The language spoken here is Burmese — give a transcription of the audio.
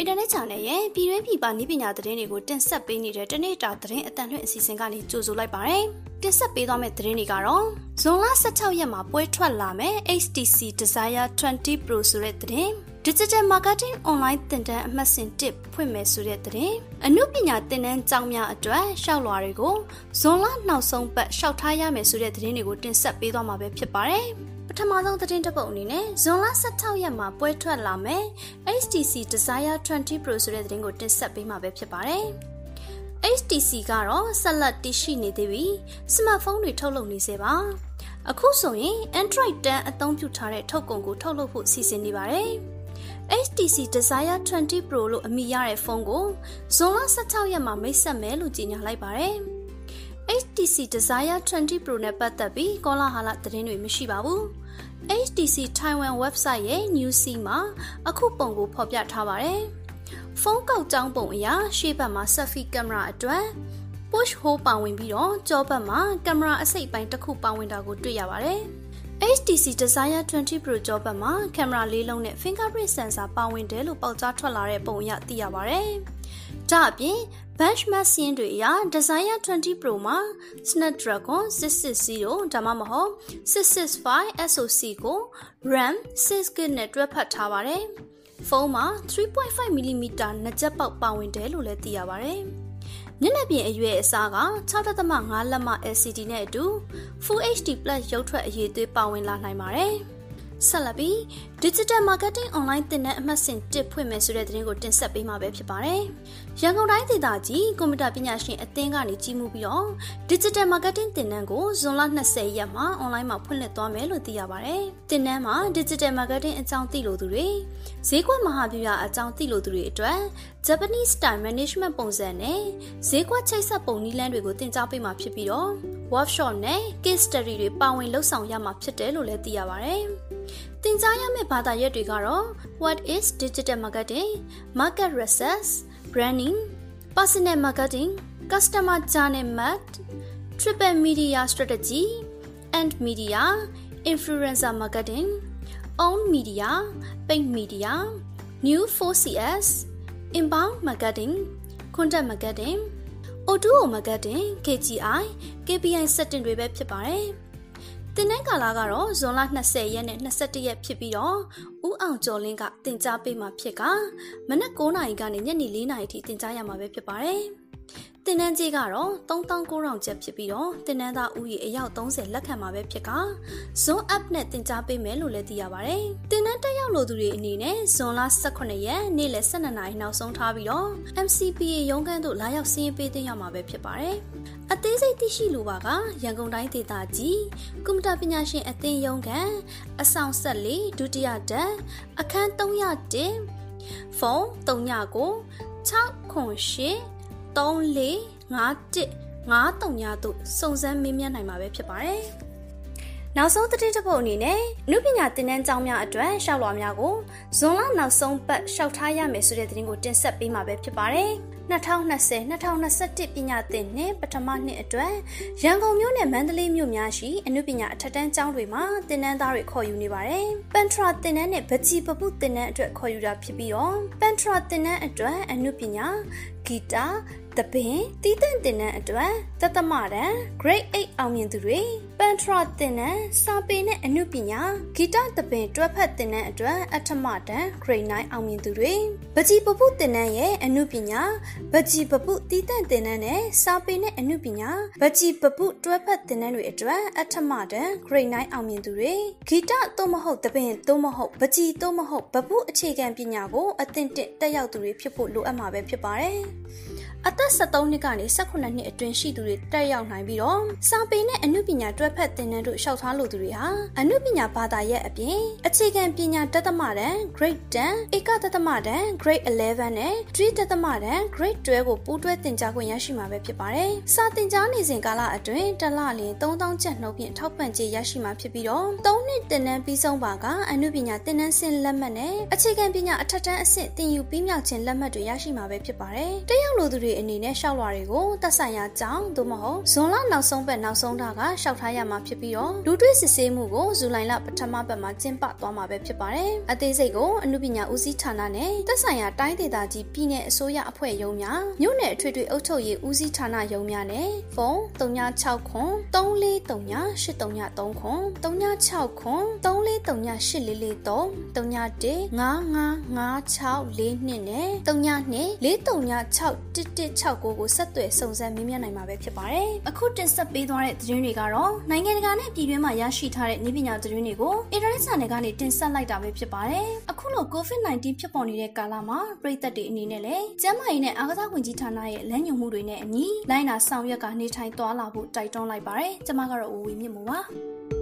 အင်တာနက် channel ရဲ့ပြည်တွင်းပြည်ပနည်းပညာသတင်းတွေကိုတင်ဆက်ပေးနေတဲ့တနေ့တာသတင်းအတန်လွှင့်အစီအစဉ်ကနေကြိုဆိုလိုက်ပါရစေ။တင်ဆက်ပေးသွားမယ့်သတင်းတွေကတော့ဇွန်လ16ရက်မှာပွဲထွက်လာမယ့် HTC Desire 20 Pro ဆိုတဲ့သတင်း Digital Marketing Online သင်တန်းအမှတ်စဉ်1ဖွင့်မယ်ဆိုတဲ့သတင်းအမှုပညာသင်တန်းကျောင်းများအတွက်ရှောက်လွှာတွေကိုဇွန်လနောက်ဆုံးပတ်ရှောက်ထားရမယ်ဆိုတဲ့သတင်းတွေကိုတင်ဆက်ပေးသွားမှာပဲဖြစ်ပါတယ်။ပထမဆုံးသတင်းတစ်ပုဒ်အနေနဲ့ဇွန်လ16ရက်မှာပွဲထွက်လာမယ် HTC Desire 20 Pro ဆိုတဲ့သတင်းကိုတင်ဆက်ပေးမှာပဲဖြစ်ပါတယ်။ HTC ကတော့ဆက်လက်တည်ရှိနေသေးပြီးစမတ်ဖုန်းတွေထုတ်လုပ်နေစေပါ။အခုဆိုရင် Android 10အသုံးပြုထားတဲ့ထုတ်ကုန်ကိုထုတ်လုပ်ဖို့စီစဉ်နေပါတယ်။ HTC Desire 20 Pro လို့အမည်ရတဲ့ဖုန်းကိုဇွန်လ16ရက်မှာမိတ်ဆက်မယ်လို့ကြေညာလိုက်ပါတယ်။ HTC Desire 20 Pro နဲ့ပတ်သက်ပြီးကောလာဟာလသတင်းတွေမရှိပါဘူး။ HTC Taiwan website ရဲ့ News မှာအခုပုံကိုဖော်ပြထားပါတယ်။ဖုန်းကောက်ကြောင်းပုံအရရှေ့ဘက်မှာ selfie ကင်မရာအတွက် push hole ပါဝင်ပြီးတော့ကြောဘက်မှာကင်မရာအစိတ်ပိုင်းတစ်ခုပါဝင်တာကိုတွေ့ရပါတယ်။ HTC Desire 20 Pro ကြောဘက်မှာကင်မရာလေးလုံးနဲ့ fingerprint sensor ပါဝင်တယ်လို့ပေါက်ကြားထွက်လာတဲ့ပုံအရသိရပါတယ်။ ဒါအပြင် benchmark စင်းတွေအရ Desire 20 Pro မှာ Snapdragon 660ဒါမှမဟုတ်665 SoC ကို RAM 6GB နဲ့တွဲဖက်ထားပါတယ်။ဖုန်းမှာ 3.5mm နှစ်ချက်ပေါက်ပါဝင်တယ်လို့လည်းသိရပါတယ်။မျက်နှာပြင်အရွယ်အစားက6.5လက်မ LCD နဲ့အတူ Full HD+ ရုပ်ထွက်အရေးသွေးပါဝင်လာနိုင်ပါတယ်။ ဆက်လက်ပြီး Digital Marketing Online သင်တန်းအမှတ်စဉ်1ဖွင့်မယ်ဆိုတဲ့သတင်းကိုတင်ဆက်ပေးမှာပဲဖြစ်ပါတယ်။ရန်ကုန်တိုင်းဒေသကြီးကွန်ပျူတာပညာရှင်အသင်းကနေကြီးမှုပြီးတော့ Digital Marketing သင်တန်းကိုဇွန်လ20ရက်မှာ online မှာဖွင့်လှစ်သွားမယ်လို့သိရပါတယ်။သင်တန်းမှာ Digital Marketing အကြောင်းသိလို့သူတွေဈေးကွက်မဟာဗျူဟာအကြောင်းသိလို့သူတွေအတွက် Japanese Style Management ပုံစံနဲ့ဈေးကွက်ချိတ်ဆက်ပုံနည်းလမ်းတွေကိုသင်ကြားပေးမှာဖြစ်ပြီးတော့ workshop နဲ့ case study တွေပါဝင်လှုပ်ဆောင်ရမှာဖြစ်တယ်လို့လည်းသိရပါတယ်။ သင်ကြားရမယ့်ဘာသာရပ်တွေကတော့ What is digital marketing, market research, branding, personal marketing, customer journey map, triple media strategy, and media, influencer marketing, own media, paid media, new 4CS, inbound marketing, content marketing, O2O marketing, KGI, KPI setting တွေပဲဖြစ်ပါတယ်။ တင်တဲ့ကာလကတော့ဇွန်လ20ရက်နဲ့21ရက်ဖြစ်ပြီးတော့ဦးအောင်ကျော်လင်းကတင် जा ပေးမှာဖြစ်ကမနက်9နာရီကနေညနေ4နာရီထိတင် जा ရမှာပဲဖြစ်ပါတယ်။ တင်နန်းကြီးကတော့3900ကျပ်ဖြစ်ပြီးတော့တင်နန်းသားဦးရေအယောက်30လက်ခံမှာပဲဖြစ်က Zone App နဲ့တင် जा ပေးမယ်လို့လည်းသိရပါတယ်။တင်နန်းတက်ရောက်လို့သူတွေအနေနဲ့ဇွန်လ18ရက်နေ့လယ်12နာရီနောက်ဆုံးထားပြီးတော့ MCPA ရုံးခန်းသို့လာရောက်စီးရင်ပေးသွင်းရမှာပဲဖြစ်ပါတယ်။အသေးစိတ်သိရှိလိုပါကရန်ကုန်တိုင်းဒေသကြီးကွန်ပျူတာပညာရှင်အသင်းရုံးကန်အဆောင်ဆက်လေးဒုတိယတက်အခန်း301ဖုန်း39 608 3451 53ညတို့စုံစမ်းမေးမြန်းနိုင်မှာပဲဖြစ်ပါတယ်။နောက်ဆုံးသတင်းတစ်ပုဒ်အနေနဲ့နုပညာသင်တန်းကျောင်းများအတွက်ရှောက်လွှာများကိုဇွန်လနောက်ဆုံးပတ်ရှောက်ထားရမယ်ဆိုတဲ့သတင်းကိုတင်ဆက်ပေးမှာပဲဖြစ်ပါတယ်။2020-2021ပညာသင်နှစ်ပထမနှစ်အတွက်ရန်ကုန်မြို့နဲ့မန္တလေးမြို့များရှိအနုပညာအထက်တန်းကျောင်းတွေမှာသင်တန်းသားတွေခေါ်ယူနေပါတယ်။ပန်ထရာသင်တန်းနဲ့ဗချီပပုသင်တန်းအတွက်ခေါ်ယူတာဖြစ်ပြီးတော့ပန်ထရာသင်တန်းအတွက်အနုပညာ ဂီတာတပင်တီးတန့်တင်တဲ့အတွက်တသမတန် grade 8အောင်မြင်သူတွေပန်ထရာတင်တဲ့စာပေနဲ့အနုပညာဂီတတပင်တွဲဖက်တင်တဲ့အတွက်အထမတန် grade 9အောင်မြင်သူတွေပကြီးပပုတင်တဲ့ရဲ့အနုပညာပကြီးပပုတီးတန့်တင်တဲ့နဲ့စာပေနဲ့အနုပညာပကြီးပပုတွဲဖက်တင်တဲ့တွေအတွက်အထမတန် grade 9အောင်မြင်သူတွေဂီတသို့မဟုတ်တပင်သို့မဟုတ်ပကြီးသို့မဟုတ်ပပုအခြေခံပညာကိုအသင့်တက်ရောက်သူတွေဖြစ်ဖို့လိုအပ်မှာပဲဖြစ်ပါတယ် အသက်73နှစ်ကနေ18နှစ်အတွင်းရှိသူတွေတက်ရောက်နိုင်ပြီးတော့စာပေနဲ့အနုပညာတွဲဖက်သင်တန်းတို့ရှောက်ထားလို့သူတွေဟာအနုပညာဘာသာရဲ့အပြင်အခြေခံပညာတသမတန်း grade 10ဧကတသမတန်း grade 11နဲ့3တသမတန်း grade 12ကိုပူးတွဲသင်ကြားခွင့်ရရှိမှာပဲဖြစ်ပါတယ်။စာသင်ကြားနေစဉ်ကာလအတွင်းတစ်လလျင်3000ကျပ်နှုန်းဖြင့်ထောက်ပံ့ကြေးရရှိမှာဖြစ်ပြီးတော့3နှစ်သင်တန်းပြီးဆုံးပါကအနုပညာသင်တန်းဆင့်လက်မှတ်နဲ့အခြေခံပညာအထက်တန်းအဆင့်သင်ယူပြီးမြောက်ခြင်းလက်မှတ်တွေရရှိမှာပဲဖြစ်ပါတယ်။တက်ရောက်လို့သူတွေတွေအနေနဲ့ရှောက်လွှာတွေကိုတက်ဆိုင်ရာကြောင်းသို့မဟုတ်ဇွန်လနောက်ဆုံးပတ်နောက်ဆုံးထားကရှောက်ထားရမှာဖြစ်ပြီးတော့လူတွေ့စစ်ဆေးမှုကိုဇူလိုင်လပထမပတ်မှာကျင်းပသွားမှာပဲဖြစ်ပါတယ်။အသေးစိတ်ကိုအမှုပညာဦးစီးဌာနနဲ့တက်ဆိုင်ရာတိုင်းဒေသကြီးပြည်내အစိုးရအဖွဲ့ရုံးများမြို့နယ်အထွေထွေအုပ်ချုပ်ရေးဦးစီးဌာနရုံးများနဲ့ဖုန်း396ခွန်343983ခွန်396ခွန်34398443 391555642နဲ့392436169ကိုဆက်သွယ်စုံစမ်းမေးမြန်းနိုင်မှာပဲဖြစ်ပါတယ်။အခုတင်ဆက်ပေးသွားတဲ့သတင်းတွေကတော့နိုင်ငံတကာနဲ့ပြည်တွင်းမှာရရှိထားတဲ့နည်းပညာသတင်းတွေကိုအင်တာနက်ဆန်တွေကနေတင်ဆက်လိုက်တာပဲဖြစ်ပါတယ်။အခုလို COVID-19 ဖြစ်ပေါ်နေတဲ့ကာလမှာပြည်သက်တွေအနေနဲ့လည်းကျန်းမာရေးနဲ့အားကစားဝန်ကြီးဌာနရဲ့လမ်းညွှန်မှုတွေနဲ့အညီလိုင်းနာဆောင်ရွက်ကနေထိုင်သွားလာဖို့တိုက်တွန်းလိုက်ပါတယ်။ကျွန်မကတော့ဦးဝေမြင့်မို့ပါ။